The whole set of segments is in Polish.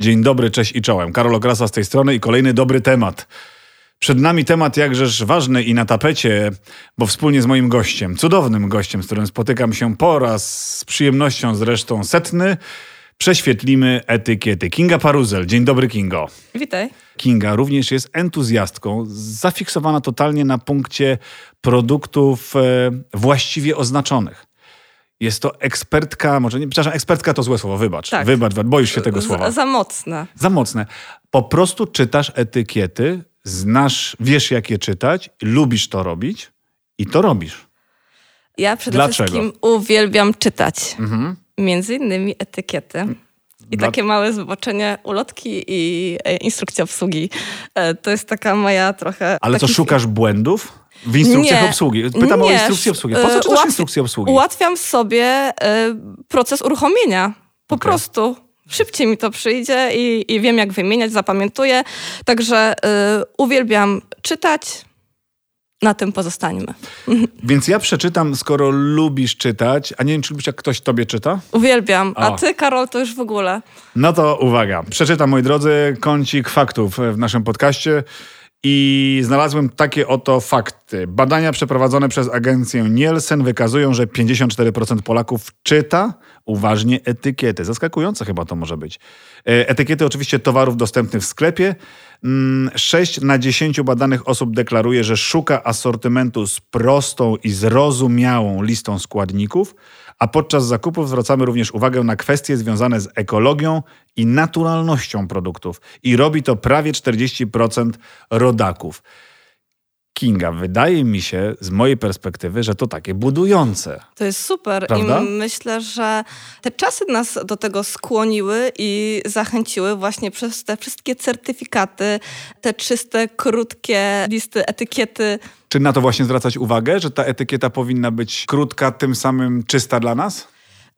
Dzień dobry, cześć i czołem. Karol Okrasa z tej strony i kolejny dobry temat. Przed nami temat jakżeż ważny i na tapecie, bo wspólnie z moim gościem, cudownym gościem, z którym spotykam się po raz z przyjemnością zresztą setny, prześwietlimy etykiety. Kinga Paruzel. Dzień dobry, Kingo. Witaj. Kinga również jest entuzjastką, zafiksowana totalnie na punkcie produktów e, właściwie oznaczonych. Jest to ekspertka, może nie, przepraszam, ekspertka to złe słowo, wybacz. Tak. Wybacz, boisz się tego słowa. Za, za mocne. Za mocne. Po prostu czytasz etykiety, znasz, wiesz jak je czytać, lubisz to robić i to robisz. Ja przede Dlaczego? wszystkim uwielbiam czytać. Między innymi etykiety. I Dla- takie małe zboczenie, ulotki i e, instrukcja obsługi. E, to jest taka moja trochę... Ale co, szukasz błędów w instrukcjach Nie. obsługi? Pytam o Nie, instrukcję obsługi. Po co e, czytasz ułatwi- instrukcję obsługi? Ułatwiam sobie e, proces uruchomienia. Po Okej. prostu. Szybciej mi to przyjdzie i, i wiem, jak wymieniać, zapamiętuję. Także e, uwielbiam czytać. Na tym pozostańmy. Więc ja przeczytam, skoro lubisz czytać, a nie wiem, czy lubisz, jak ktoś tobie czyta? Uwielbiam. A O. ty, Karol, to już w ogóle. No to uwaga. Przeczytam, moi drodzy, kącik faktów w naszym podcaście i znalazłem takie oto fakty. Badania przeprowadzone przez agencję Nielsen wykazują, że 54% Polaków czyta uważnie etykiety. Zaskakujące chyba to może być. E, Etykiety oczywiście towarów dostępnych w sklepie. 6 na 10 badanych osób deklaruje, że szuka asortymentu z prostą i zrozumiałą listą składników, a podczas zakupów zwracamy również uwagę na kwestie związane z ekologią i naturalnością produktów. I robi to prawie 40% rodaków. Kinga, wydaje mi się, z mojej perspektywy, że to takie budujące. To jest super Prawda? i myślę, że te czasy nas do tego skłoniły i zachęciły właśnie przez te wszystkie certyfikaty, te czyste, krótkie listy, etykiety. Czy na to właśnie zwracać uwagę, że ta etykieta powinna być krótka, tym samym czysta dla nas?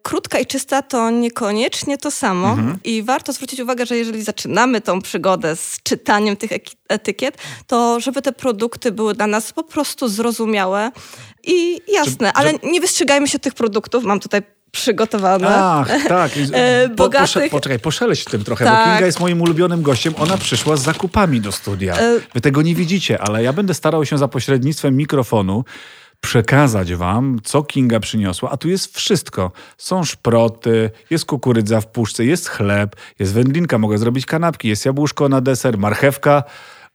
Krótka i czysta to niekoniecznie to samo Mhm. i warto zwrócić uwagę, że jeżeli zaczynamy tą przygodę z czytaniem tych etykiet, to żeby te produkty były dla nas po prostu zrozumiałe i jasne, Że- ale nie wystrzegajmy się tych produktów, mam tutaj przygotowane. Ach, tak. E, Po, bogatych- poczekaj, poszeleść tym trochę, bo Tak. Kinga jest moim ulubionym gościem. Ona przyszła z zakupami do studia. E- Wy tego nie widzicie, ale ja będę starał się za pośrednictwem mikrofonu przekazać wam, co Kinga przyniosła. A tu jest wszystko. Są szproty, jest kukurydza w puszce, jest chleb, jest wędlinka, mogę zrobić kanapki, jest jabłuszko na deser, marchewka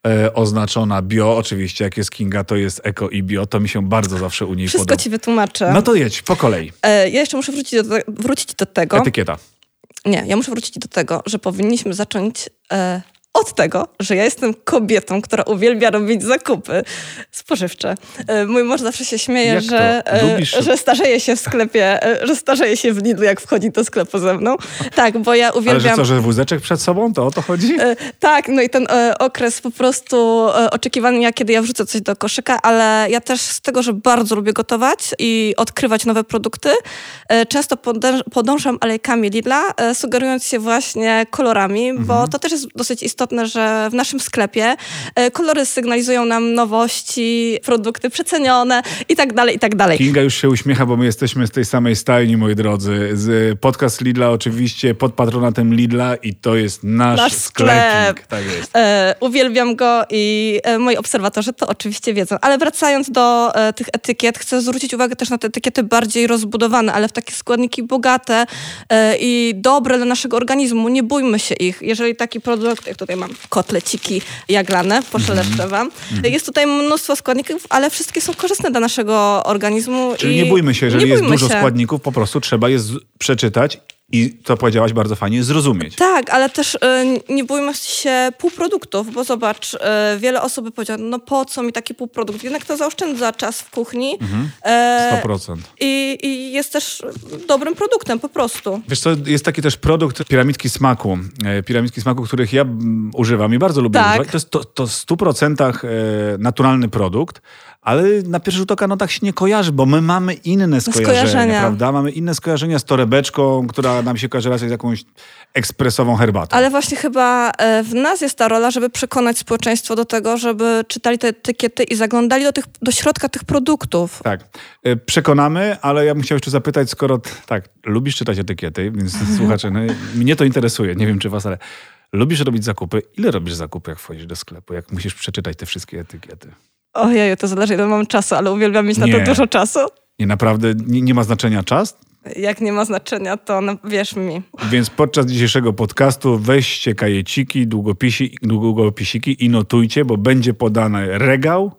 e, oznaczona bio. Oczywiście, jak jest Kinga, to jest eko i bio. To mi się bardzo zawsze u niej Wszystko podoba. ci wytłumaczę. No to jedź, po kolei. E, Ja jeszcze muszę wrócić do, wrócić do tego. Etykieta. Nie, ja muszę wrócić do tego, że powinniśmy zacząć e, od tego, że ja jestem kobietą, która uwielbia robić zakupy spożywcze. E, mój mąż zawsze się śmieje, Jak że, e, Lubisz- że starzeje się w sklepie, e, że starzeje się w Lidlu, jak wchodzi do sklepu ze mną. Tak, bo ja Ale że uwielbiam... co, że wózeczek przed sobą? To o to chodzi? Tak, no i ten okres po prostu oczekiwania, kiedy ja wrzucę coś do koszyka, ale ja też z tego, że bardzo lubię gotować i odkrywać nowe produkty, często podąż- podążam alejkami Lidla, sugerując się właśnie kolorami, bo to też jest dosyć istotne, że w naszym sklepie e, kolory sygnalizują nam nowości, produkty przecenione i tak dalej, i tak dalej. Kinga już się uśmiecha, bo my jesteśmy z tej samej stajni, moi drodzy. Z podcast Lidla oczywiście pod patronatem Lidla i to jest nasz, Nasz sklep. Tak jest. E, uwielbiam go i e, moi obserwatorzy to oczywiście wiedzą. Ale wracając do e, tych etykiet, chcę zwrócić uwagę też na te etykiety bardziej rozbudowane, ale w takie składniki bogate e, i dobre dla naszego organizmu. Nie bójmy się ich. Jeżeli taki produkt, jak tutaj mam kotleciki jaglane, poszeleszczę wam. Jest tutaj mnóstwo składników, ale wszystkie są korzystne dla naszego organizmu. Czyli nie bójmy się, jeżeli jest dużo się. składników, po prostu trzeba je przeczytać i to powiedziałaś bardzo fajnie, zrozumieć. Tak, ale też y, nie bójmy się półproduktów, bo zobacz, y, wiele osób by powiedziało, no po co mi taki półprodukt? Jednak to zaoszczędza czas w kuchni e, 100%. i, i jest też dobrym produktem po prostu. Wiesz co, jest taki też produkt piramidki smaku. E, Piramidki smaku, których ja mm, używam i bardzo lubię Tak. używać. To jest to, to w 100% e, naturalny produkt, ale na pierwszy rzut oka no tak się nie kojarzy, bo my mamy inne skojarzenia, skojarzenia. prawda? Mamy inne skojarzenia z torebeczką, która nam się kojarzy raczej z jakąś ekspresową herbatą. Ale właśnie chyba e, w nas jest ta rola, żeby przekonać społeczeństwo do tego, żeby czytali te etykiety i zaglądali do, tych, do środka tych produktów. Tak. E, Przekonamy, ale ja bym chciał jeszcze zapytać, skoro tak, lubisz czytać etykiety, więc słuchacze, no, mnie to interesuje, nie wiem czy was, ale Lubisz robić zakupy? Ile robisz zakupy, jak wchodzisz do sklepu, jak musisz przeczytać te wszystkie etykiety? Ojej, to zależy ile mam czasu, ale uwielbiam mieć na Nie. to dużo czasu. Nie, naprawdę nie, nie ma znaczenia czas? Jak nie ma znaczenia, to no, wierz mi. Więc podczas dzisiejszego podcastu weźcie kajeciki, długopisi, długopisiki i notujcie, bo będzie podany regał,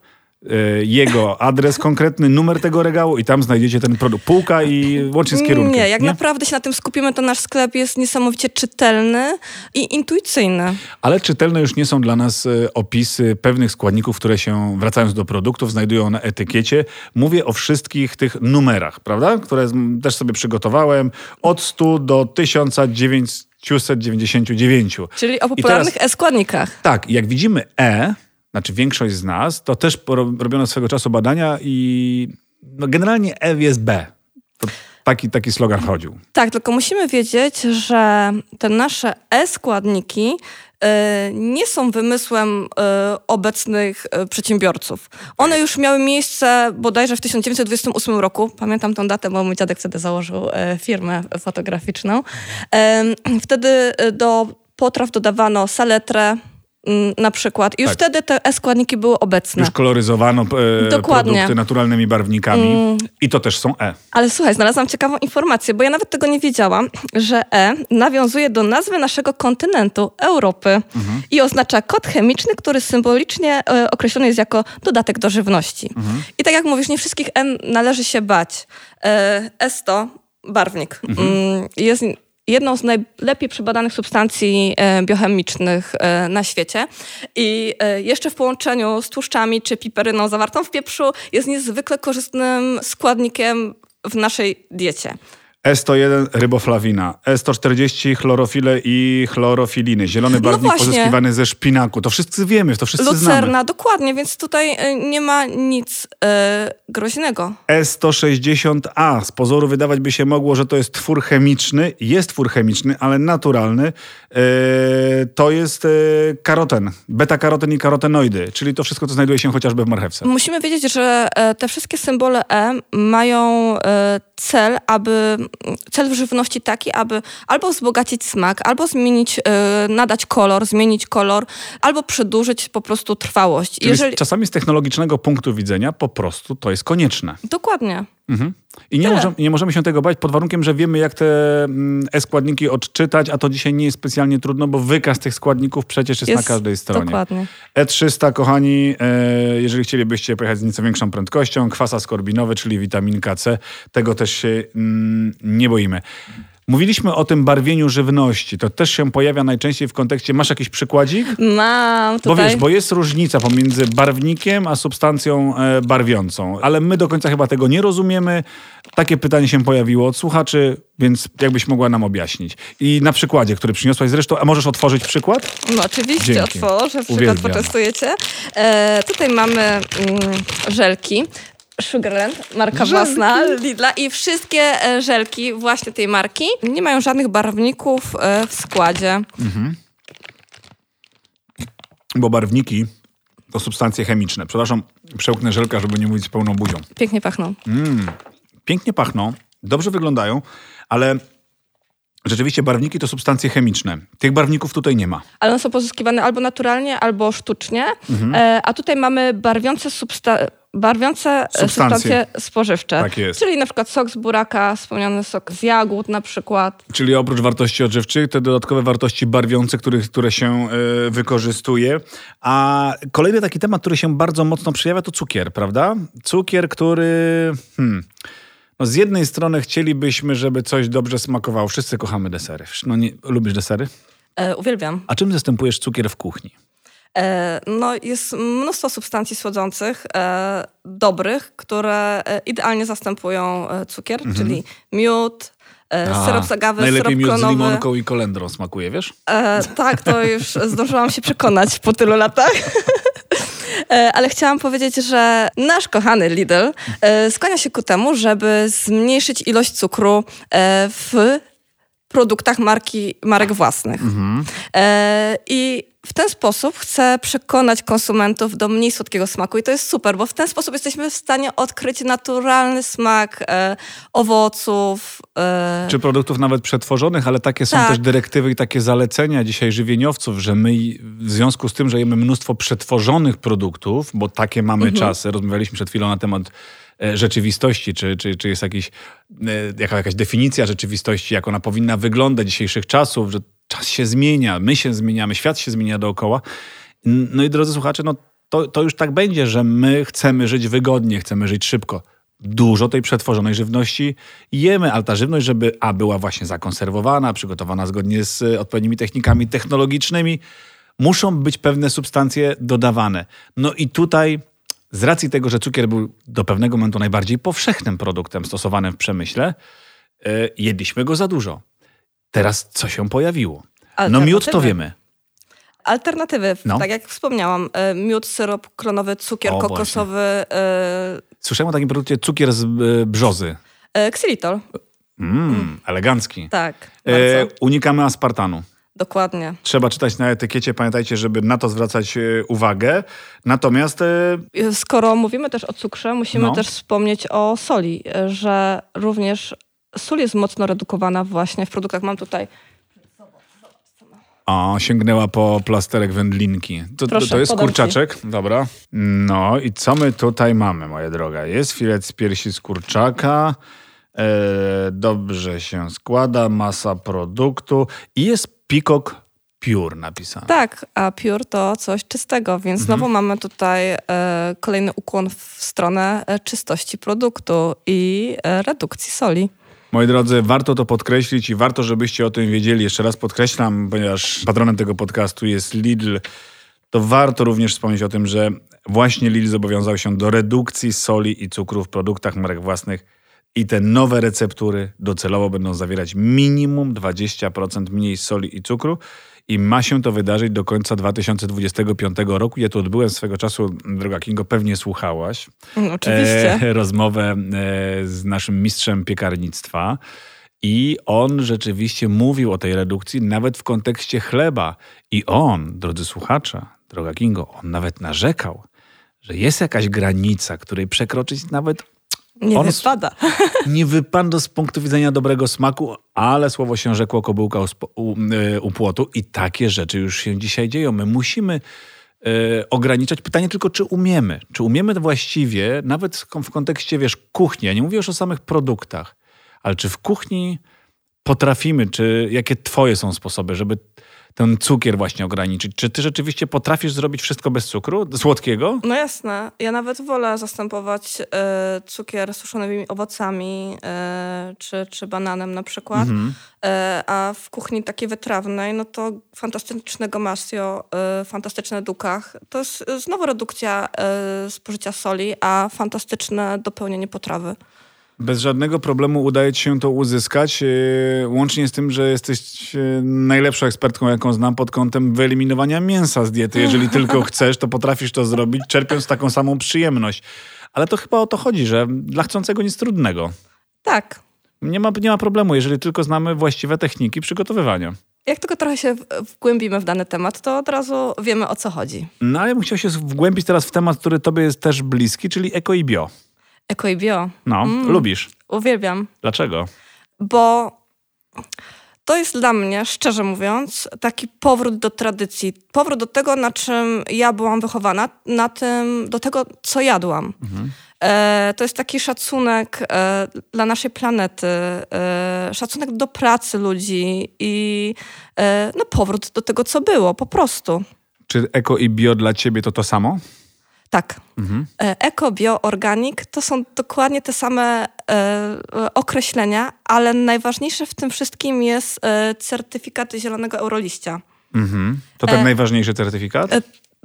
jego adres konkretny, numer tego regału i tam znajdziecie ten produkt. Półka i łącznie z kierunkiem. Nie, jak naprawdę się na tym skupimy, to nasz sklep jest niesamowicie czytelny i intuicyjny. Ale czytelne już nie są dla nas e, opisy pewnych składników, które się, wracając do produktów, znajdują na etykiecie. Mówię o wszystkich tych numerach, prawda? Które też sobie przygotowałem od 100 do 1999. Czyli o popularnych e-składnikach. Tak, jak widzimy E, znaczy większość z nas, to też robiono swego czasu badania i no generalnie E jest B. To taki, taki slogan chodził. Tak, tylko musimy wiedzieć, że te nasze e-składniki e, nie są wymysłem e, obecnych e, przedsiębiorców. One już miały miejsce bodajże w 1928 roku. Pamiętam tą datę, bo mój dziadek wtedy założył firmę fotograficzną. Wtedy do potraw dodawano saletrę na przykład. I już Tak. wtedy te e-składniki były obecne. Już koloryzowano e, Dokładnie. produkty naturalnymi barwnikami i to też są E. Ale słuchaj, znalazłam ciekawą informację, bo ja nawet tego nie wiedziałam, że E nawiązuje do nazwy naszego kontynentu, Europy i oznacza kod chemiczny, który symbolicznie e, określony jest jako dodatek do żywności. I tak jak mówisz, nie wszystkich E należy się bać. E, S to barwnik. Mm, Jest jedną z najlepiej przebadanych substancji e, biochemicznych e, na świecie. I e, jeszcze w połączeniu z tłuszczami czy piperyną zawartą w pieprzu jest niezwykle korzystnym składnikiem w naszej diecie. E101 ryboflawina, E140 chlorofile i chlorofiliny, zielony barwnik No właśnie. pozyskiwany ze szpinaku. To wszyscy wiemy, to wszyscy znamy. Lucerna, dokładnie, więc tutaj e, nie ma nic e, groźnego. E160A. Z pozoru wydawać by się mogło, że to jest twór chemiczny. Jest twór chemiczny, ale naturalny. E, to jest karoten, beta-karoten i karotenoidy, czyli to wszystko, co znajduje się chociażby w marchewce. Musimy wiedzieć, że te wszystkie symbole E mają cel, aby cel w żywności taki, aby albo wzbogacić smak, albo zmienić, e, nadać kolor, zmienić kolor, albo przedłużyć po prostu trwałość. Czyli czasami z technologicznego punktu widzenia po prostu to jest konieczne. Dokładnie. Mhm. I nie, Tyle. możemy, nie możemy się tego bać pod warunkiem, że wiemy, jak te mm, e-składniki odczytać, a to dzisiaj nie jest specjalnie trudno, bo wykaz tych składników przecież jest, na każdej stronie. Dokładnie. E300, kochani, e, jeżeli chcielibyście pojechać z nieco większą prędkością, kwas askorbinowy, czyli witaminka C, tego też się mm, nie boimy. Mówiliśmy o tym barwieniu żywności. To też się pojawia najczęściej w kontekście. Masz jakiś przykładzik? Mam Bo tutaj... wiesz, bo jest różnica pomiędzy barwnikiem a substancją e, barwiącą, ale my do końca chyba tego nie rozumiemy. Takie pytanie się pojawiło od słuchaczy, więc jakbyś mogła nam objaśnić. I na przykładzie, który przyniosłaś zresztą, a możesz otworzyć przykład? No oczywiście, Dzięki. otworzę, przykład Uwielbiam. poczęstujecie. E, tutaj mamy mm, żelki. Sugarland, marka własna Lidla i wszystkie e, żelki właśnie tej marki nie mają żadnych barwników e, w składzie. Bo barwniki to substancje chemiczne. Przepraszam, przełknę żelka, żeby nie mówić z pełną buzią. Pięknie pachną. Pięknie pachną, dobrze wyglądają, ale rzeczywiście barwniki to substancje chemiczne. Tych barwników tutaj nie ma. Ale one są pozyskiwane albo naturalnie, albo sztucznie. Mhm. E, a tutaj mamy barwiące substa- barwiące e, Substancje. substancje spożywcze. Tak jest. Czyli na przykład sok z buraka, wspomniany sok z jagód na przykład. Czyli oprócz wartości odżywczych, te dodatkowe wartości barwiące, których, które się y, wykorzystuje. A kolejny taki temat, który się bardzo mocno przejawia, to cukier, prawda? Cukier, który... Hmm, no z jednej strony chcielibyśmy, żeby coś dobrze smakowało. Wszyscy kochamy desery. No nie, lubisz desery? E, uwielbiam. A czym zastępujesz cukier w kuchni? E, No, jest mnóstwo substancji słodzących, e, dobrych, które e, idealnie zastępują cukier, czyli miód, A, syrop z agawy, Najlepiej syrop miód z klonowy. limonką i kolendrą smakuje, wiesz? E, tak, to już zdążyłam się przekonać po tylu latach. E, Ale chciałam powiedzieć, że nasz kochany Lidl e, skłania się ku temu, żeby zmniejszyć ilość cukru w produktach marki, marek własnych. E, I w ten sposób chcę przekonać konsumentów do mniej słodkiego smaku i to jest super, bo w ten sposób jesteśmy w stanie odkryć naturalny smak e, owoców. E... Czy produktów nawet przetworzonych, ale takie są tak. też dyrektywy i takie zalecenia dzisiaj żywieniowców, że my w związku z tym, że jemy mnóstwo przetworzonych produktów, bo takie mamy mhm. czasy, rozmawialiśmy przed chwilą na temat e, rzeczywistości, czy, czy, czy jest jakiś, e, jaka, jakaś definicja rzeczywistości, jak ona powinna wyglądać dzisiejszych czasów, że czas się zmienia, my się zmieniamy, świat się zmienia dookoła. No i drodzy słuchacze, no to, to już tak będzie, że my chcemy żyć wygodnie, chcemy żyć szybko. Dużo tej przetworzonej żywności jemy, ale ta żywność, żeby a była właśnie zakonserwowana, przygotowana zgodnie z odpowiednimi technikami technologicznymi, muszą być pewne substancje dodawane. No i tutaj z racji tego, że cukier był do pewnego momentu najbardziej powszechnym produktem stosowanym w przemyśle, yy, jedliśmy go za dużo. Teraz co się pojawiło? No miód to wiemy. Alternatywy, no. tak jak wspomniałam, e, miód, syrop klonowy, cukier o, kokosowy. Y... Słyszałem o takim produkcie cukier z e, brzozy. Xylitol. Mm, mm. Elegancki. Tak. E, unikamy aspartanu. Dokładnie. Trzeba czytać na etykiecie, pamiętajcie, żeby na to zwracać uwagę. Natomiast. Skoro mówimy też o cukrze, musimy no. też wspomnieć o soli, że również sól jest mocno redukowana właśnie w produktach. Mam tutaj o, sięgnęła po plasterek wędlinki. To, Proszę, to, jest kurczaczek, dobra. No i co my tutaj mamy, moja droga? Jest filet z piersi z kurczaka, e, dobrze się składa, masa produktu i jest pikok pure napisane. Tak, a pure to coś czystego, więc mhm. znowu mamy tutaj e, kolejny ukłon w stronę e, czystości produktu i e, redukcji soli. Moi drodzy, warto to podkreślić i warto, żebyście o tym wiedzieli. Jeszcze raz podkreślam, ponieważ patronem tego podcastu jest Lidl, to warto również wspomnieć o tym, że właśnie Lidl zobowiązał się do redukcji soli i cukru w produktach marek własnych i te nowe receptury docelowo będą zawierać minimum 20% mniej soli i cukru i ma się to wydarzyć do końca 2025 roku. Ja tu odbyłem swego czasu, droga Kingo, pewnie słuchałaś. Mm, oczywiście. E, rozmowę e, z naszym mistrzem piekarnictwa. I on rzeczywiście mówił o tej redukcji nawet w kontekście chleba. I on, drodzy słuchacze, droga Kingo, on nawet narzekał, że jest jakaś granica, której przekroczyć nawet nie on wypada. Nie wypada z punktu widzenia dobrego smaku, ale słowo się rzekło kobyłka u, u, y, u płotu i takie rzeczy już się dzisiaj dzieją. My musimy y, ograniczać. Pytanie tylko, czy umiemy? Czy umiemy właściwie, nawet w kontekście, wiesz, kuchni, ja nie mówię już o samych produktach, ale czy w kuchni potrafimy, czy jakie twoje są sposoby, żeby ten cukier właśnie ograniczyć. Czy ty rzeczywiście potrafisz zrobić wszystko bez cukru, słodkiego? No jasne. Ja nawet wolę zastępować e, cukier suszonymi owocami e, czy, czy bananem na przykład. Mhm. E, a w kuchni takiej wytrawnej, no to fantastyczne gomasio, fantastyczne dukach. To jest znowu redukcja spożycia soli, a fantastyczne dopełnienie potrawy. Bez żadnego problemu udaje ci się to uzyskać, e, łącznie z tym, że jesteś e, najlepszą ekspertką, jaką znam pod kątem wyeliminowania mięsa z diety. Jeżeli tylko chcesz, to potrafisz to zrobić, czerpiąc taką samą przyjemność. Ale to chyba o to chodzi, że dla chcącego nic trudnego. Tak. Nie ma, nie ma problemu, jeżeli tylko znamy właściwe techniki przygotowywania. Jak tylko trochę się wgłębimy w dany temat, to od razu wiemy o co chodzi. No ale bym chciał się wgłębić teraz w temat, który tobie jest też bliski, czyli eko i bio. Eko i bio. No, mm, lubisz. Uwielbiam. Dlaczego? Bo to jest dla mnie, szczerze mówiąc, taki powrót do tradycji. Powrót do tego, na czym ja byłam wychowana, na tym, do tego, co jadłam. Mhm. E, to jest taki szacunek e, dla naszej planety, e, szacunek do pracy ludzi i e, no, powrót do tego, co było, po prostu. Czy eko i bio dla ciebie to to samo? Tak. Mhm. E, eko, bio, organik to są dokładnie te same e, określenia, ale najważniejsze w tym wszystkim jest e, certyfikat Zielonego Euroliścia. Mhm. To ten e, najważniejszy certyfikat?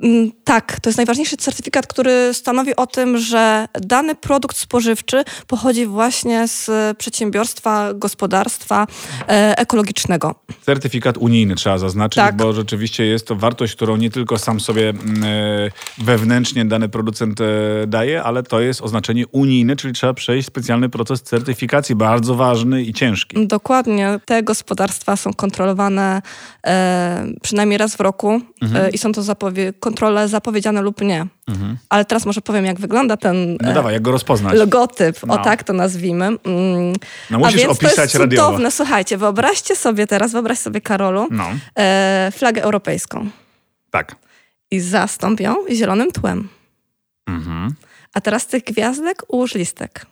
E, Mm, tak, to jest najważniejszy certyfikat, który stanowi o tym, że dany produkt spożywczy pochodzi właśnie z przedsiębiorstwa, gospodarstwa e, ekologicznego. Certyfikat unijny trzeba zaznaczyć, Tak. bo rzeczywiście jest to wartość, którą nie tylko sam sobie mm, e, wewnętrznie dany producent e, daje, ale to jest oznaczenie unijne, czyli trzeba przejść specjalny proces certyfikacji, bardzo ważny i ciężki. Dokładnie. Te gospodarstwa są kontrolowane e, przynajmniej raz w roku Mhm. e, i są to zapowie- kontrole zapowiedziane lub nie. Ale teraz może powiem, jak wygląda ten No e, dawaj, jak go rozpoznać? logotyp, No. o tak to nazwijmy. Mm. No musisz A więc to opisać jest radiowo. cudowne. Słuchajcie, wyobraźcie sobie teraz, wyobraź sobie Karolu, No, e, flagę europejską tak. i zastąp ją zielonym tłem. Mhm. A teraz tych gwiazdek ułóż listek.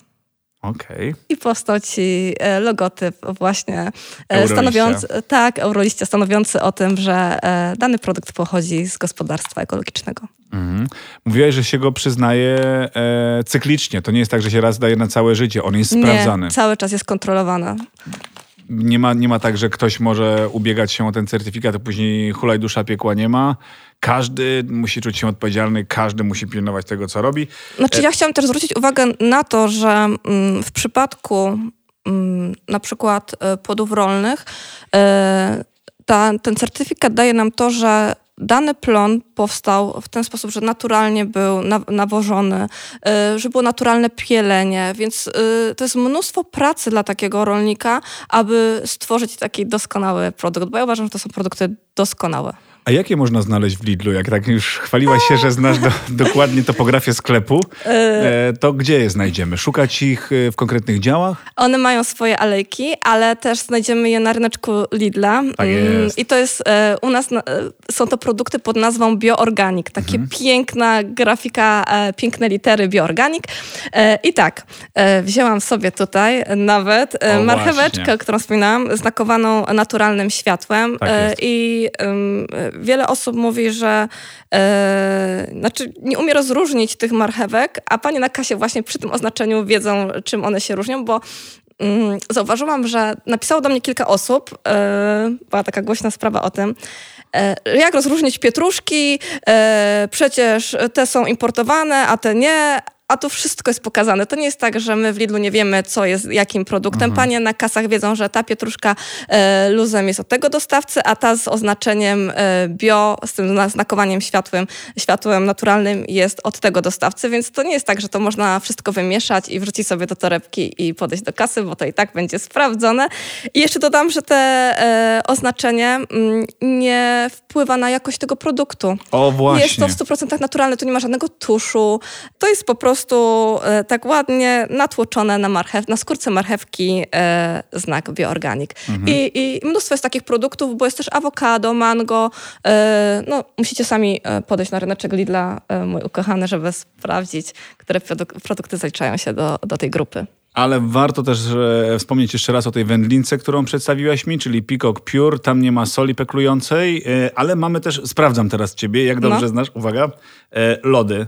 Okej. I powstał ci e, logotyp właśnie e, Euroliścia. stanowiący, tak, Euroliścia, stanowiący o tym, że e, dany produkt pochodzi z gospodarstwa ekologicznego. Mhm. Mówiłaś, że się go przyznaje e, cyklicznie. To nie jest tak, że się raz daje na całe życie. On jest sprawdzany. Nie, cały czas jest kontrolowana. Nie ma, nie ma tak, że ktoś może ubiegać się o ten certyfikat, a później hulaj dusza piekła nie ma. Każdy musi czuć się odpowiedzialny, każdy musi pilnować tego, co robi. Znaczy ja chciałam też zwrócić uwagę na to, że mm, w przypadku mm, na przykład e, płodów rolnych e, ta, ten certyfikat daje nam to, że dany plon powstał w ten sposób, że naturalnie był na, nawożony, e, że było naturalne pielenie, więc e, to jest mnóstwo pracy dla takiego rolnika, aby stworzyć taki doskonały produkt, bo ja uważam, że to są produkty doskonałe. A jakie można znaleźć w Lidlu? Jak tak już chwaliłaś się, że znasz do, dokładnie topografię sklepu, e, to gdzie je znajdziemy? Szukać ich e, w konkretnych działach? One mają swoje alejki, ale też znajdziemy je na ryneczku Lidla. Tak Mm, jest. I to jest e, u nas, na, e, są to produkty pod nazwą Bioorganic. Takie Mhm. piękna grafika, e, piękne litery Bioorganic. E, I tak, e, wzięłam sobie tutaj nawet e, O, marcheweczkę, właśnie. którą wspominałam, znakowaną naturalnym światłem. Tak E. I wiele osób mówi, że e, znaczy nie umie rozróżnić tych marchewek, a panie na kasie właśnie przy tym oznaczeniu wiedzą, czym one się różnią, bo mm, zauważyłam, że napisało do mnie kilka osób, e, była taka głośna sprawa o tym, e, jak rozróżnić pietruszki, przecież te są importowane, a te nie, a tu wszystko jest pokazane. To nie jest tak, że my w Lidlu nie wiemy, co jest jakim produktem. Panie na kasach wiedzą, że ta pietruszka e, luzem jest od tego dostawcy, a ta z oznaczeniem e, bio, z tym zna- znakowaniem światłem, światłem naturalnym jest od tego dostawcy, więc to nie jest tak, że to można wszystko wymieszać i wrzucić sobie do torebki i podejść do kasy, bo to i tak będzie sprawdzone. I jeszcze dodam, że te e, oznaczenie mm, nie wpływa na jakość tego produktu. O właśnie. Jest to w 100% naturalne, tu nie ma żadnego tuszu. To jest po prostu e, tak ładnie natłoczone na marchew, na skórce marchewki e, znak bioorganik. I, I mnóstwo jest takich produktów, bo jest też awokado, mango. E, no, musicie sami e, podejść na ryneczek Lidla, e, mój ukochany, żeby sprawdzić, które produk- produkty zaliczają się do, do tej grupy. Ale warto też e, wspomnieć jeszcze raz o tej wędlince, którą przedstawiłaś mi, czyli Peacock Pure. Tam nie ma soli peklującej, e, ale mamy też, sprawdzam teraz ciebie, jak dobrze No. znasz, uwaga, e, lody.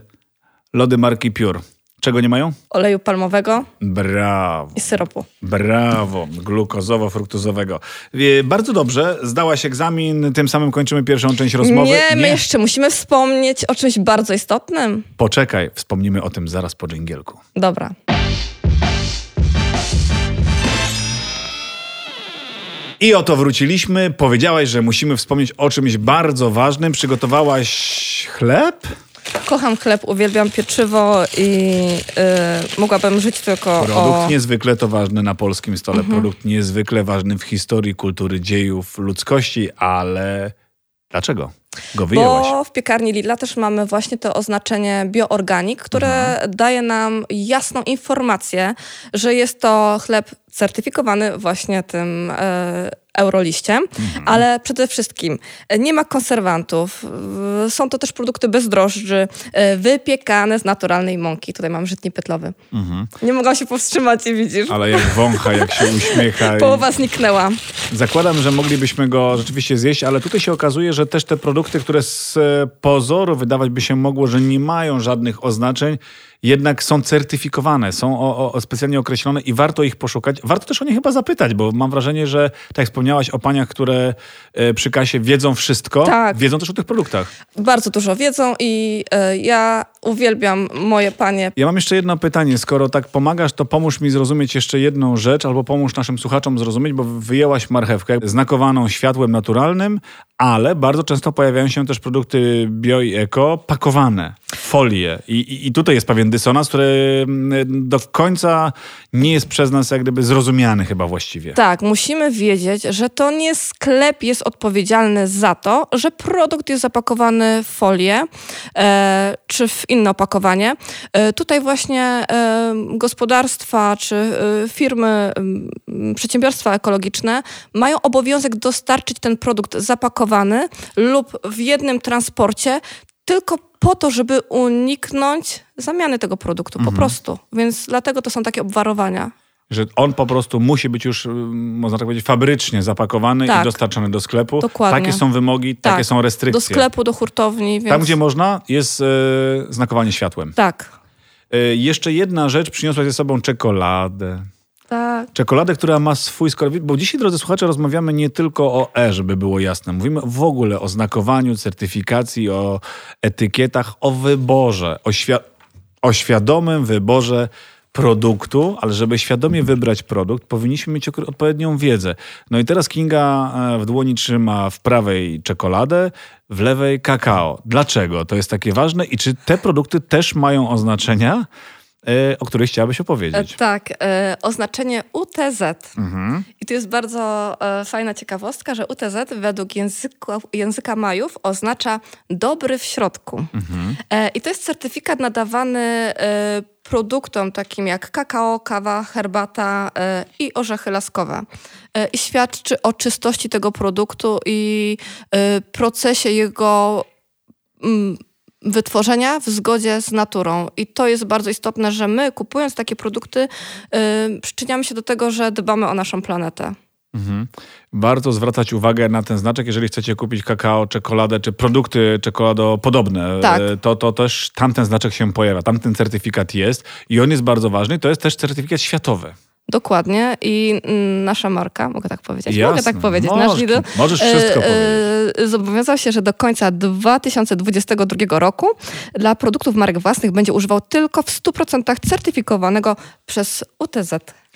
Lody marki Pure. Czego nie mają? Oleju palmowego Brawo. i syropu. Brawo, glukozowo-fruktozowego. Bardzo dobrze, zdałaś egzamin, tym samym kończymy pierwszą część rozmowy. Nie, my jeszcze musimy wspomnieć o czymś bardzo istotnym. Poczekaj, wspomnimy o tym zaraz po dżingielku. Dobra. I oto wróciliśmy. Powiedziałaś, że musimy wspomnieć o czymś bardzo ważnym. Przygotowałaś chleb? Kocham chleb, uwielbiam pieczywo i y, mogłabym żyć tylko Produkt o... Mhm. niezwykle to ważny na polskim stole. Produkt niezwykle ważny w historii, kultury, dziejów ludzkości, ale dlaczego go wyjęłaś? Bo w piekarni Lidla też mamy właśnie to oznaczenie bioorganik, które Mhm. daje nam jasną informację, że jest to chleb certyfikowany właśnie tym e, euroliściem, Mhm. ale przede wszystkim e, nie ma konserwantów. Są to też produkty bez drożdży, e, wypiekane z naturalnej mąki. Tutaj mam żytni pytlowy. Nie mogłam się powstrzymać i widzisz. Mhm. Ale jak wącha, jak się uśmiecha. i- Połowa zniknęła. Zakładam, że moglibyśmy go rzeczywiście zjeść, ale tutaj się okazuje, że też te produkty, które z pozoru wydawać by się mogło, że nie mają żadnych oznaczeń, jednak są certyfikowane, są o, o, specjalnie określone i warto ich poszukać. Warto też o nie chyba zapytać, bo mam wrażenie, że tak jak wspomniałaś o paniach, które e, przy kasie wiedzą wszystko, Tak. wiedzą też o tych produktach. Bardzo dużo wiedzą i e, ja uwielbiam moje panie. Ja mam jeszcze jedno pytanie. Skoro tak pomagasz, to pomóż mi zrozumieć jeszcze jedną rzecz, albo pomóż naszym słuchaczom zrozumieć, bo wyjęłaś marchewkę znakowaną światłem naturalnym, ale bardzo często pojawiają się też produkty bio i eko pakowane w folię. I, i, I tutaj jest pewien dysonans, który mm, do końca nie jest przez nas jak gdyby zrozumiany chyba właściwie. Tak, musimy wiedzieć, że to nie sklep jest odpowiedzialny za to, że produkt jest zapakowany w folię e, czy w inne opakowanie. E, tutaj właśnie e, gospodarstwa czy e, firmy, m, przedsiębiorstwa ekologiczne mają obowiązek dostarczyć ten produkt zapakowany lub w jednym transporcie tylko po to, żeby uniknąć zamiany tego produktu, po prostu. Więc dlatego to są takie obwarowania. Że on po prostu musi być już, mm, można tak powiedzieć, fabrycznie zapakowany i Tak. dostarczony do sklepu. Dokładnie. Takie są wymogi, takie Tak, są restrykcje. Do sklepu, do hurtowni. Więc... Tam, gdzie można, jest e, znakowanie światłem. Tak. E, jeszcze jedna rzecz przyniosła ze sobą czekoladę. Tak. Czekoladę, która ma swój składnik, bo dzisiaj, drodzy słuchacze, rozmawiamy nie tylko o E, żeby było jasne. Mówimy w ogóle o znakowaniu, certyfikacji, o etykietach, o wyborze, o, o świadomym wyborze produktu, ale żeby świadomie wybrać produkt, powinniśmy mieć odpowiednią wiedzę. No i teraz Kinga e, w dłoni trzyma w prawej czekoladę, w lewej kakao. Dlaczego? To jest takie ważne i czy te produkty też mają oznaczenia, o których chciałabyś E, opowiedzieć? Tak, e, oznaczenie UTZ. Mhm. I tu jest bardzo e, fajna ciekawostka, że UTZ według języka, języka Majów oznacza dobry w środku. E, I to jest certyfikat nadawany e, produktom takim jak kakao, kawa, herbata e, i orzechy laskowe. E, I świadczy o czystości tego produktu i e, procesie jego mm, wytworzenia w zgodzie z naturą. I to jest bardzo istotne, że my kupując takie produkty y, przyczyniamy się do tego, że dbamy o naszą planetę. Mhm. Warto zwracać uwagę na ten znaczek, jeżeli chcecie kupić kakao, czekoladę czy produkty czekoladopodobne. Tak. e, To, to też tamten znaczek się pojawia, tamten certyfikat jest i on jest bardzo ważny. To jest też certyfikat światowy. Dokładnie. I mm, nasza marka, mogę tak powiedzieć? Mogę Jasne. tak powiedzieć. Możesz, Nasz Lidl możesz wszystko e, zobowiązał się, że do końca 2022 roku dla produktów marek własnych będzie używał tylko w 100% certyfikowanego przez UTZ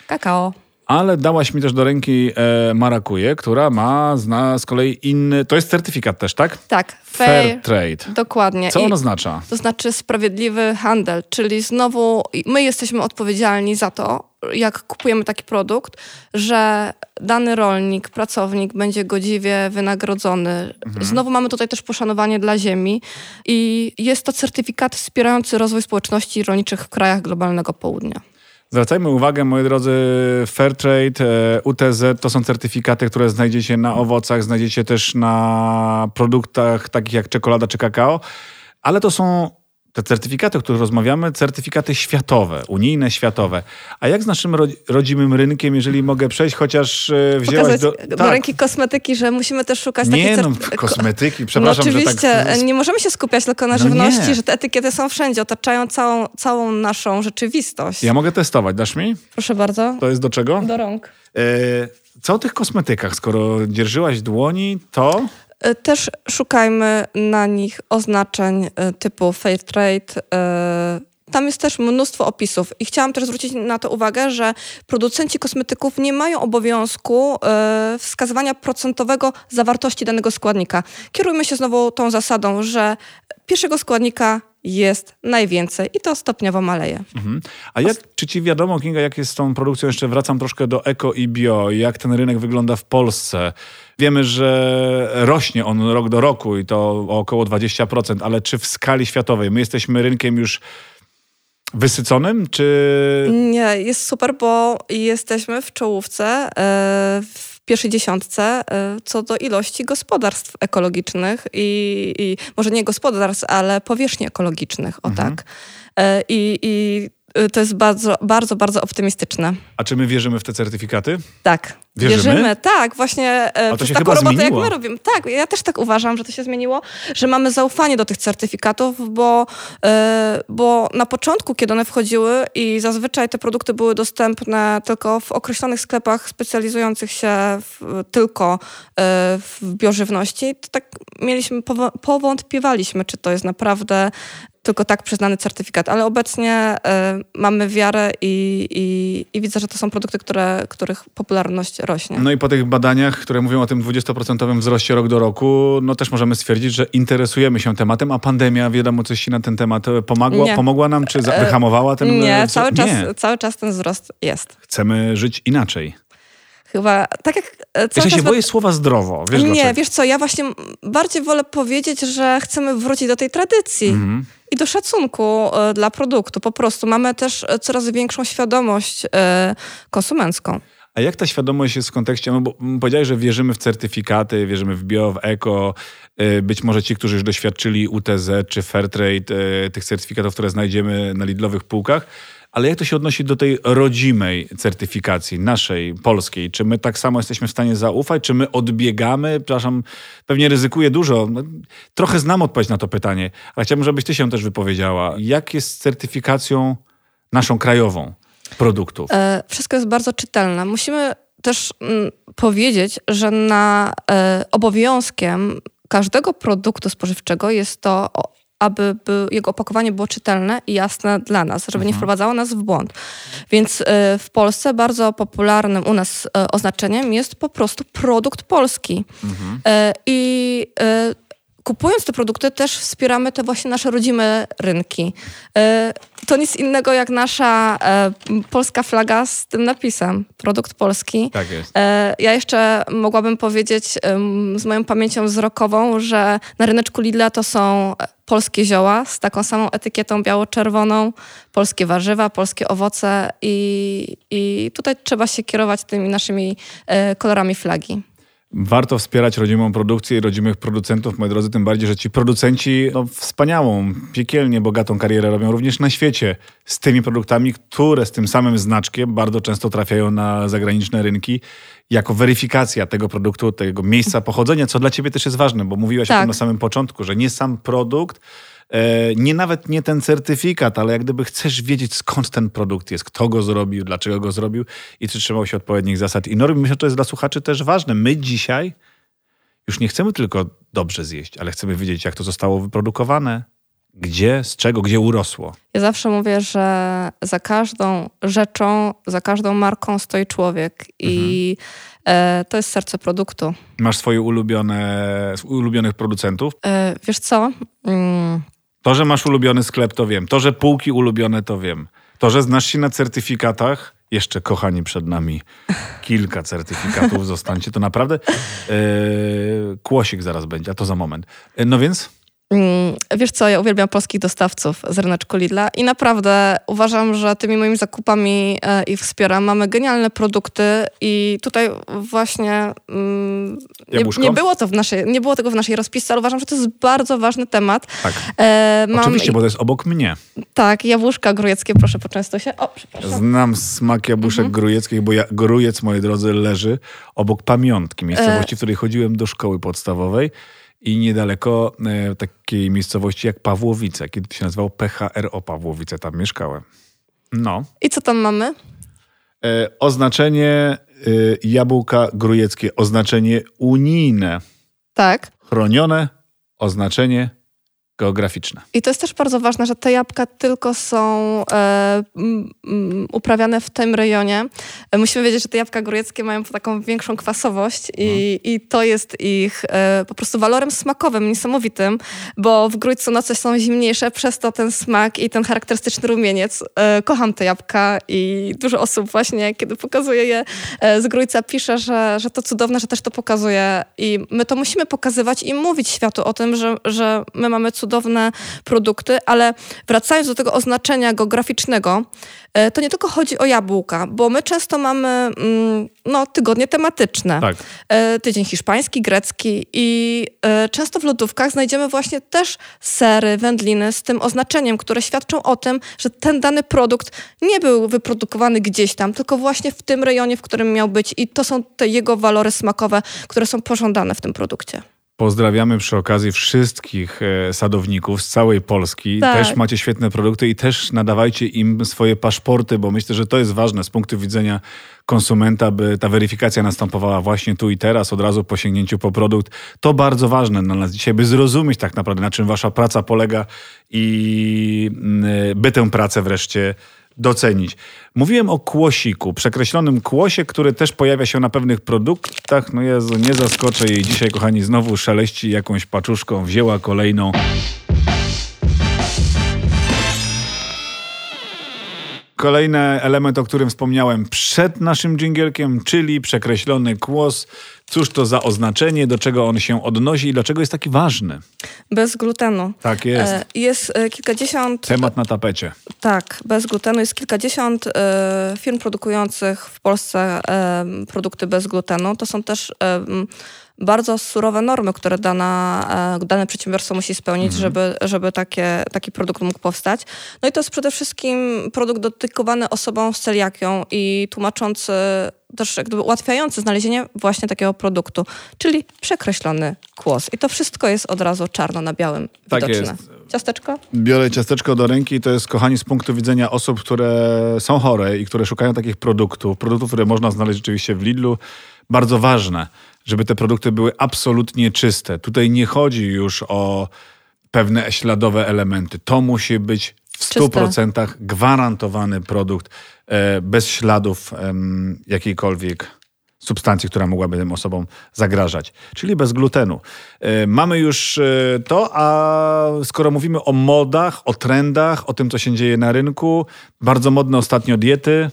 kakao. Ale dałaś mi też do ręki e, marakuję, która ma zna z kolei inny, to jest certyfikat też, tak? Tak, Fair trade. Dokładnie. Co I- on oznacza? To znaczy sprawiedliwy handel, czyli znowu my jesteśmy odpowiedzialni za to, jak kupujemy taki produkt, że dany rolnik, pracownik będzie godziwie wynagrodzony. Znowu mamy tutaj też poszanowanie dla ziemi i jest to certyfikat wspierający rozwój społeczności rolniczych w krajach globalnego południa. Zwracajmy uwagę, moi drodzy, Fairtrade, e, UTZ to są certyfikaty, które znajdziecie na owocach, znajdziecie też na produktach takich jak czekolada czy kakao, ale to są te certyfikaty, o których rozmawiamy, certyfikaty światowe, unijne, światowe. A jak z naszym ro- rodzimym rynkiem, jeżeli mogę przejść, chociaż e, wzięłaś do... do, ręki kosmetyki, że musimy też szukać Nie takich no, certy- kosmetyki, No przepraszam, oczywiście, że tak... nie możemy się skupiać tylko na No żywności, nie. że te etykiety są wszędzie, otaczają całą, całą naszą rzeczywistość. Ja mogę testować, dasz mi? Proszę bardzo. To jest do czego? Do rąk. E, co o tych kosmetykach? Skoro dzierżyłaś dłoni, to... E, Też szukajmy na nich oznaczeń e, typu fair trade. e, Tam jest też mnóstwo opisów i chciałam też zwrócić na to uwagę, że producenci kosmetyków nie mają obowiązku wskazywania procentowego zawartości danego składnika. Kierujmy się znowu tą zasadą, że pierwszego składnika jest najwięcej i to stopniowo maleje. Mhm. A jak, czy ci wiadomo, Kinga, jak jest z tą produkcją? Jeszcze wracam troszkę do eko i bio. Jak ten rynek wygląda w Polsce? Wiemy, że rośnie on rok do roku i to o około 20%, ale czy w skali światowej? My jesteśmy rynkiem już wysyconym, czy... Nie, jest super, bo jesteśmy w czołówce, e, w pierwszej dziesiątce e, co do ilości gospodarstw ekologicznych i, i może nie gospodarstw, ale powierzchni ekologicznych, o tak. E, I, I e, to jest bardzo, bardzo, bardzo optymistyczne. A czy my wierzymy w te certyfikaty? Tak, Wierzymy? tak, właśnie A to przez się taką robotę, zmieniło. jak my robimy. Tak, ja też tak uważam, że to się zmieniło, że mamy zaufanie do tych certyfikatów, bo, e, bo na początku, kiedy one wchodziły i zazwyczaj te produkty były dostępne tylko w określonych sklepach specjalizujących się w, tylko e, w biożywności, to tak mieliśmy, powątpiewaliśmy, czy to jest naprawdę tylko tak przyznany certyfikat, ale obecnie e, mamy wiarę i, i, i widzę, że to są produkty, które, których popularność rośnie. No i po tych badaniach, które mówią o tym 20% wzroście rok do roku, no też możemy stwierdzić, że interesujemy się tematem, a pandemia, wiadomo, coś ci na ten temat e, pomogła, Nie. pomogła nam, czy za- wyhamowała ten e, Nie, cały czas, Nie. cały czas ten wzrost jest. Chcemy żyć inaczej. Chyba tak jak e, cały czas... się boję słowa zdrowo. Wiesz nie, dlaczego? wiesz co, ja właśnie bardziej wolę powiedzieć, że chcemy wrócić do tej tradycji Mhm. i do szacunku e, dla produktu. Po prostu mamy też e, coraz większą świadomość e, konsumencką. A jak ta świadomość jest w kontekście, no bo powiedziałeś, że wierzymy w certyfikaty, wierzymy w bio, w eko, y, być może ci, którzy już doświadczyli UTZ czy Fairtrade, y, tych certyfikatów, które znajdziemy na Lidlowych półkach, ale jak to się odnosi do tej rodzimej certyfikacji, naszej, polskiej? Czy my tak samo jesteśmy w stanie zaufać? Czy my odbiegamy? Przepraszam, pewnie ryzykuję dużo. No, trochę znam odpowiedź na to pytanie, ale chciałbym, żebyś ty się też wypowiedziała. Jak jest z certyfikacją naszą krajową produktów? E, Wszystko jest bardzo czytelne. Musimy też mm, powiedzieć, że na e, obowiązkiem każdego produktu spożywczego jest to, aby by jego opakowanie było czytelne i jasne dla nas, żeby nie wprowadzało nas w błąd. Więc e, w Polsce bardzo popularnym u nas oznaczeniem jest po prostu produkt polski. E, I kupując te produkty też wspieramy te właśnie nasze rodzime rynki. E, To nic innego jak nasza e, polska flaga z tym napisem. Produkt polski. Tak jest. E, Ja jeszcze mogłabym powiedzieć z moją pamięcią wzrokową, że na ryneczku Lidla to są polskie zioła z taką samą etykietą biało-czerwoną, polskie warzywa, polskie owoce i, i tutaj trzeba się kierować tymi naszymi kolorami flagi. Warto wspierać rodzimą produkcję i rodzimych producentów, moi drodzy, tym bardziej, że ci producenci no, wspaniałą, piekielnie bogatą karierę robią również na świecie z tymi produktami, które z tym samym znaczkiem bardzo często trafiają na zagraniczne rynki jako weryfikacja tego produktu, tego miejsca pochodzenia, co dla ciebie też jest ważne, bo mówiłaś o Tak. tym na samym początku, że nie sam produkt, nie nawet nie ten certyfikat, ale jak gdyby chcesz wiedzieć skąd ten produkt jest, kto go zrobił, dlaczego go zrobił i czy trzymał się odpowiednich zasad i norm. Myślę, że to jest dla słuchaczy też ważne. My dzisiaj już nie chcemy tylko dobrze zjeść, ale chcemy wiedzieć, jak to zostało wyprodukowane, gdzie, z czego, gdzie urosło. Ja zawsze mówię, że za każdą rzeczą, za każdą marką stoi człowiek i e, to jest serce produktu. Masz swoje ulubione, ulubionych producentów. E, wiesz co? Mm, To, że masz ulubiony sklep, to wiem. To, że półki ulubione, to wiem. To, że znasz się na certyfikatach, jeszcze kochani przed nami kilka certyfikatów, zostańcie. To naprawdę e, kłosik zaraz będzie, a to za moment. E, no więc Wiesz co, ja uwielbiam polskich dostawców z ryneczku Lidla i naprawdę uważam, że tymi moimi zakupami e, ich wspieram. Mamy genialne produkty i tutaj właśnie mm, nie, nie, było to w naszej, nie było tego w naszej rozpisce, ale uważam, że to jest bardzo ważny temat. tak, E, mam, oczywiście, bo to jest obok mnie. Tak, jabłuszka grujeckie, proszę poczęstuj się. O, przepraszam. Znam smak jabłuszek Mhm. grujeckich, bo ja, grujec, moi drodzy, leży obok pamiątki, miejscowości, E. w której chodziłem do szkoły podstawowej i niedaleko e, takiej miejscowości jak Pawłowice, kiedy się nazywało PHRO Pawłowice, tam mieszkałem. No. I co tam mamy? E, oznaczenie e, jabłka grujeckie, oznaczenie unijne, Tak. chronione, oznaczenie geograficzne. I to jest też bardzo ważne, że te jabłka tylko są e, uprawiane w tym rejonie. E, musimy wiedzieć, że te jabłka góreckie mają taką większą kwasowość i, i to jest ich e, po prostu walorem smakowym niesamowitym, bo w Grójcu noce są zimniejsze, przez to ten smak i ten charakterystyczny rumieniec. E, kocham te jabłka i dużo osób właśnie, kiedy pokazuje je e, z Grójca, pisze, że, że to cudowne, że też to pokazuje i my to musimy pokazywać i mówić światu o tym, że, że my mamy cudowne cudowne produkty, ale wracając do tego oznaczenia geograficznego, e, to nie tylko chodzi o jabłka, bo my często mamy mm, no, tygodnie tematyczne. Tak. E, tydzień hiszpański, grecki i e, często w lodówkach znajdziemy właśnie też sery, wędliny z tym oznaczeniem, które świadczą o tym, że ten dany produkt nie był wyprodukowany gdzieś tam, tylko właśnie w tym rejonie, w którym miał być i to są te jego walory smakowe, które są pożądane w tym produkcie. Pozdrawiamy przy okazji wszystkich e, sadowników z całej Polski. Tak. Też macie świetne produkty i też nadawajcie im swoje paszporty, bo myślę, że to jest ważne z punktu widzenia konsumenta, by ta weryfikacja następowała właśnie tu i teraz, od razu po sięgnięciu po produkt. To bardzo ważne dla nas dzisiaj, by zrozumieć tak naprawdę, na czym wasza praca polega i mm, by tę pracę wreszcie docenić. Mówiłem o kłosiku, przekreślonym kłosie, który też pojawia się na pewnych produktach. No Jezu, nie zaskoczę jej dzisiaj, kochani, znowu szeleści jakąś paczuszką, wzięła kolejną. Kolejny element, o którym wspomniałem przed naszym dżingielkiem, czyli przekreślony kłos. Cóż to za oznaczenie, do czego on się odnosi i dlaczego jest taki ważny? Bez glutenu. Tak jest. E, Jest e, kilkadziesiąt Temat na tapecie. Tak, bez glutenu jest kilkadziesiąt e, firm produkujących w Polsce produkty bez glutenu. To są też bardzo surowe normy, które dana, dane przedsiębiorstwo musi spełnić, żeby, żeby takie, taki produkt mógł powstać. No i to jest przede wszystkim produkt dedykowany osobom z celiakią i tłumaczący też jak gdyby ułatwiający znalezienie właśnie takiego produktu, czyli przekreślony kłos. I to wszystko jest od razu czarno na białym Tak widoczne. jest. Ciasteczko? Biorę ciasteczko do ręki i to jest, kochani, z punktu widzenia osób, które są chore i które szukają takich produktów, produktów, które można znaleźć rzeczywiście w Lidlu, bardzo ważne, żeby te produkty były absolutnie czyste. Tutaj nie chodzi już o pewne śladowe elementy. To musi być w Czyste. 100% gwarantowany produkt e, bez śladów jakiejkolwiek substancji, która mogłaby tym osobom zagrażać, czyli bez glutenu. E, Mamy już e, to, a skoro mówimy o modach, o trendach, o tym, co się dzieje na rynku, bardzo modne ostatnio diety,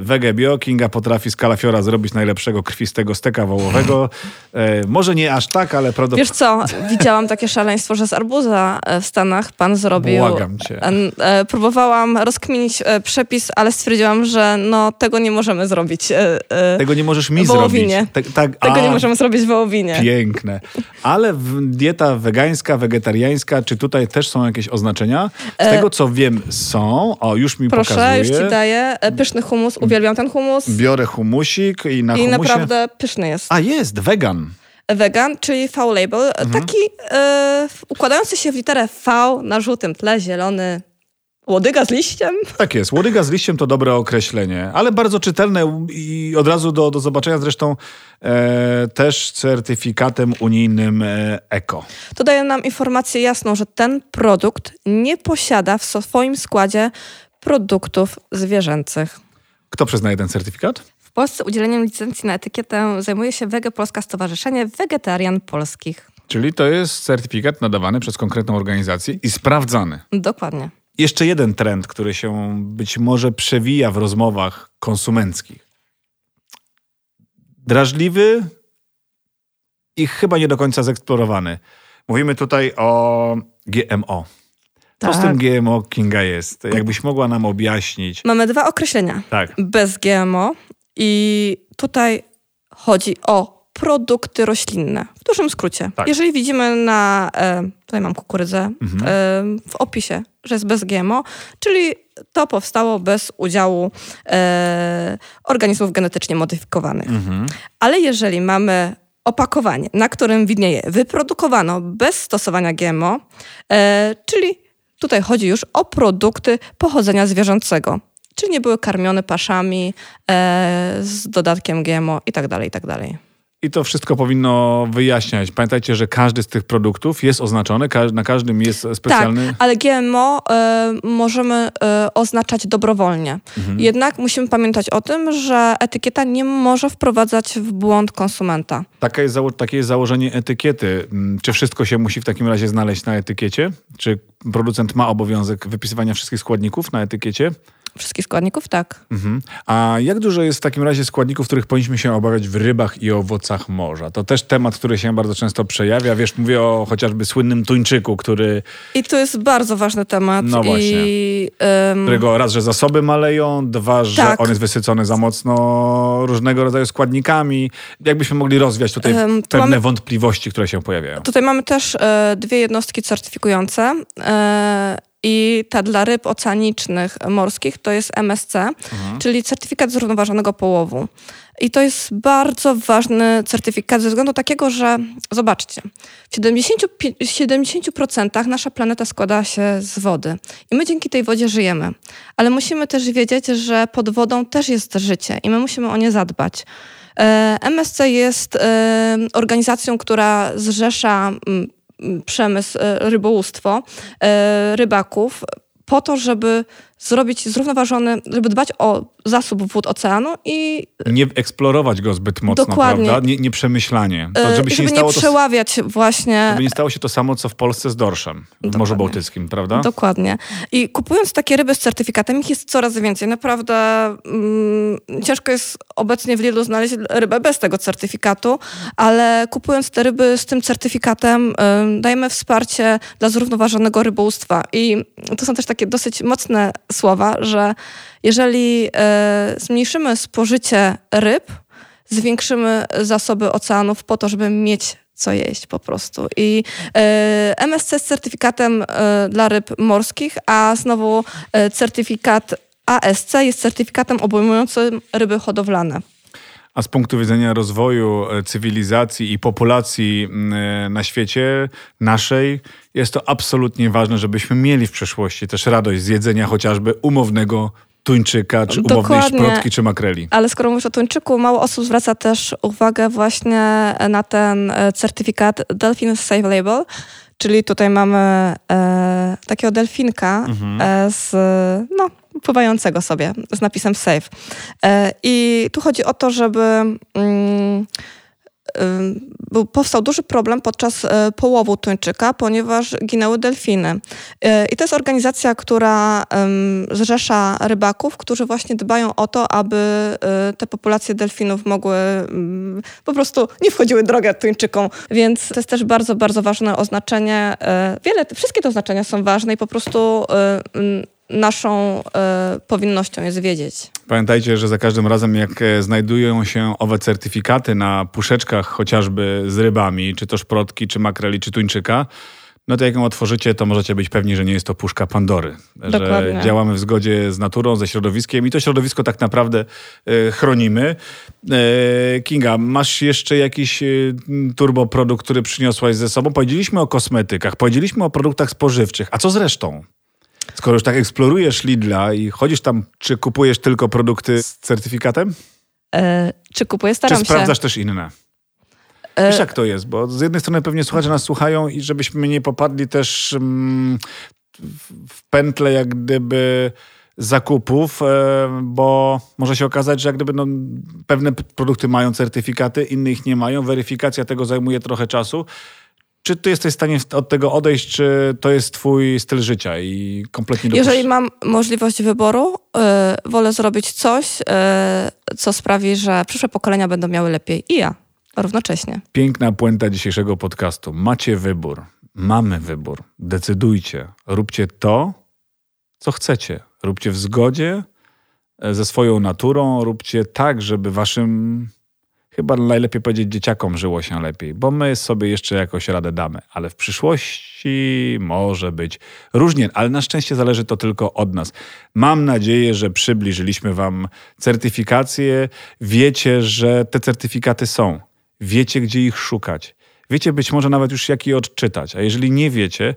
Wege Bio, Kinga potrafi z kalafiora zrobić najlepszego krwistego steka wołowego. E, Może nie aż tak, ale prawdopodobnie... Wiesz co, widziałam takie szaleństwo, że z arbuza e, w Stanach pan zrobił. Błagam cię. E, e, próbowałam rozkminić e, przepis, ale stwierdziłam, że no tego nie możemy zrobić. e, e, Tego nie możesz mi Wołowinie. zrobić. Tak, tak, tego a, nie możemy zrobić w wołowinie. Piękne. Ale dieta wegańska, wegetariańska, czy tutaj też są jakieś oznaczenia? Z tego co wiem są, o już mi E, Proszę, pokazuje. już ci daję. E, Pyszny humus, uwielbiam ten humus. Biorę humusik i na I humusie... naprawdę pyszny jest. A jest, wegan. Vegan, czyli V-label, Mhm. taki e, układający się w literę V na żółtym tle, zielony. Łodyga z liściem. Tak jest. Łodyga z liściem to dobre określenie, ale bardzo czytelne i od razu do, do zobaczenia zresztą e, też certyfikatem unijnym e, ECO. To daje nam informację jasną, że ten produkt nie posiada w swoim składzie produktów zwierzęcych. Kto przyznaje ten certyfikat? W Polsce udzieleniem licencji na etykietę zajmuje się Wege Polska Stowarzyszenie Wegetarian Polskich. Czyli to jest certyfikat nadawany przez konkretną organizację i sprawdzany. Dokładnie. Jeszcze jeden trend, który się być może przewija w rozmowach konsumenckich. Drażliwy i chyba nie do końca zeksplorowany. Mówimy tutaj o GMO. Co z Tak. tym GMO Kinga jest? Jakbyś mogła nam objaśnić. Mamy dwa określenia. Tak. Bez GMO i tutaj chodzi o produkty roślinne. W dużym skrócie. Tak. Jeżeli widzimy na, e, tutaj mam kukurydzę, Mhm. e, w opisie, że jest bez GMO, czyli to powstało bez udziału e, organizmów genetycznie modyfikowanych. Mhm. Ale jeżeli mamy opakowanie, na którym widnieje wyprodukowano bez stosowania GMO, czyli tutaj chodzi już o produkty pochodzenia zwierzęcego, czyli nie były karmione paszami e, z dodatkiem GMO i tak dalej, i tak to wszystko powinno wyjaśniać. Pamiętajcie, że każdy z tych produktów jest oznaczony, na każdym jest specjalny. Tak, ale GMO e, możemy e, oznaczać dobrowolnie. Mhm. Jednak musimy pamiętać o tym, że etykieta nie może wprowadzać w błąd konsumenta. Takie jest, zało- takie jest założenie etykiety. Mm, Czy wszystko się musi w takim razie znaleźć na etykiecie? Czy producent ma obowiązek wypisywania wszystkich składników na etykiecie? Wszystkich składników tak. Mhm. A jak dużo jest w takim razie składników, których powinniśmy się obawiać w rybach i owocach? Owocach morza. To też temat, który się bardzo często przejawia. Wiesz, mówię o chociażby słynnym tuńczyku, który... I to jest bardzo ważny temat. No właśnie. I, um... Którego raz, że zasoby maleją, dwa, że tak. on jest wysycony za mocno różnego rodzaju składnikami. Jakbyśmy mogli rozwiać tutaj um, pewne mamy... wątpliwości, które się pojawiają. Tutaj mamy też e, dwie jednostki certyfikujące. E, i ta dla ryb oceanicznych, morskich to jest MSC, mhm. czyli certyfikat zrównoważonego połowu. I to jest bardzo ważny certyfikat ze względu takiego, że zobaczcie, w 70%, 70% nasza planeta składa się z wody i my dzięki tej wodzie żyjemy. Ale musimy też wiedzieć, że pod wodą też jest życie i my musimy o nie zadbać. E, MSC jest e, organizacją, która zrzesza przemysł, e, rybołówstwo rybaków po to, żeby zrobić zrównoważony, żeby dbać o zasób wód oceanu i... Nie eksplorować go zbyt mocno, Dokładnie. prawda? Nie, nie przemyślanie. To, żeby, się żeby nie, nie przeławiać to, właśnie... Żeby nie stało się to samo, co w Polsce z dorszem w. Morzu Bałtyckim, prawda? Dokładnie. I kupując takie ryby z certyfikatem, ich jest coraz więcej. Naprawdę mm, ciężko jest obecnie w Lidlu znaleźć rybę bez tego certyfikatu, ale kupując te ryby z tym certyfikatem, y, dajemy wsparcie dla zrównoważonego rybołówstwa. I to są też takie dosyć mocne słowa, że jeżeli e, zmniejszymy spożycie ryb, zwiększymy zasoby oceanów po to, żeby mieć co jeść po prostu. I e, MSC z certyfikatem e, dla ryb morskich, a znowu certyfikat ASC jest certyfikatem obejmującym ryby hodowlane. A z punktu widzenia rozwoju cywilizacji i populacji na świecie naszej, jest to absolutnie ważne, żebyśmy mieli w przyszłości też radość z jedzenia chociażby umownego tuńczyka, czy umownej Dokładnie. szprotki, czy makreli. Ale skoro mówisz o tuńczyku, mało osób zwraca też uwagę właśnie na ten e, certyfikat Delfin Safe Label, czyli tutaj mamy e, takiego delfinka mhm. e, z, no, pływającego sobie z napisem safe. E, I tu chodzi o to, żeby... Mm, powstał duży problem podczas e, połowu tuńczyka, ponieważ ginęły delfiny. E, I to jest organizacja, która zrzesza rybaków, którzy właśnie dbają o to, aby te populacje delfinów mogły po prostu nie wchodziły drogę tuńczykom. Więc to jest też bardzo, bardzo ważne oznaczenie. Wiele, wszystkie te oznaczenia są ważne i po prostu naszą y, powinnością jest wiedzieć. Pamiętajcie, że za każdym razem, jak e, znajdują się owe certyfikaty na puszeczkach, chociażby z rybami, czy to szprotki, czy makreli, czy tuńczyka, no to jak ją otworzycie, to możecie być pewni, że nie jest to puszka Pandory. Dokładnie. Że działamy w zgodzie z naturą, ze środowiskiem i to środowisko tak naprawdę e, chronimy. Kinga, masz jeszcze jakiś turboprodukt, który przyniosłaś ze sobą? Powiedzieliśmy o kosmetykach, powiedzieliśmy o produktach spożywczych. A co z resztą? Skoro już tak eksplorujesz Lidla i chodzisz tam, czy kupujesz tylko produkty z certyfikatem? E, czy kupuję? Staram czy sprawdzasz się. też inne? E... Wiesz jak to jest, bo z jednej strony pewnie słuchacze nas słuchają i żebyśmy nie popadli też mm, w pętle jak gdyby zakupów, e, bo może się okazać, że jak gdyby no, pewne produkty mają certyfikaty, inne ich nie mają. Weryfikacja tego zajmuje trochę czasu. Czy ty jesteś w stanie od tego odejść, czy to jest twój styl życia i kompletnie dopuszcz... Jeżeli mam możliwość wyboru, yy, wolę zrobić coś, yy, co sprawi, że przyszłe pokolenia będą miały lepiej i ja równocześnie. Piękna puenta dzisiejszego podcastu. Macie wybór. Mamy wybór. Decydujcie. Róbcie to, co chcecie. Róbcie w zgodzie e, ze swoją naturą. Róbcie tak, żeby waszym chyba najlepiej powiedzieć dzieciakom żyło się lepiej, bo my sobie jeszcze jakoś radę damy, ale w przyszłości może być różnie, ale na szczęście zależy to tylko od nas. Mam nadzieję, że przybliżyliśmy Wam certyfikacje. Wiecie, że te certyfikaty są. Wiecie, gdzie ich szukać. Wiecie być może nawet już jak je odczytać, a jeżeli nie wiecie,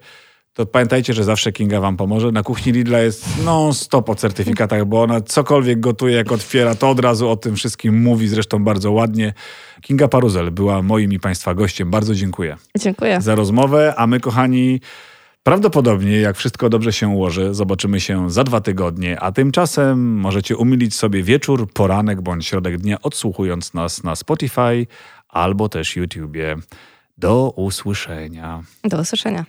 to pamiętajcie, że zawsze Kinga wam pomoże. Na kuchni Lidla jest non-stop o certyfikatach, bo ona cokolwiek gotuje, jak otwiera, to od razu o tym wszystkim mówi, zresztą bardzo ładnie. Kinga Paruzel była moim i Państwa gościem. Bardzo dziękuję. Dziękuję. Za rozmowę, a my kochani... Prawdopodobnie, jak wszystko dobrze się ułoży, zobaczymy się za dwa tygodnie, a tymczasem możecie umilić sobie wieczór, poranek bądź środek dnia, odsłuchując nas na Spotify albo też YouTubie. Do usłyszenia. Do usłyszenia.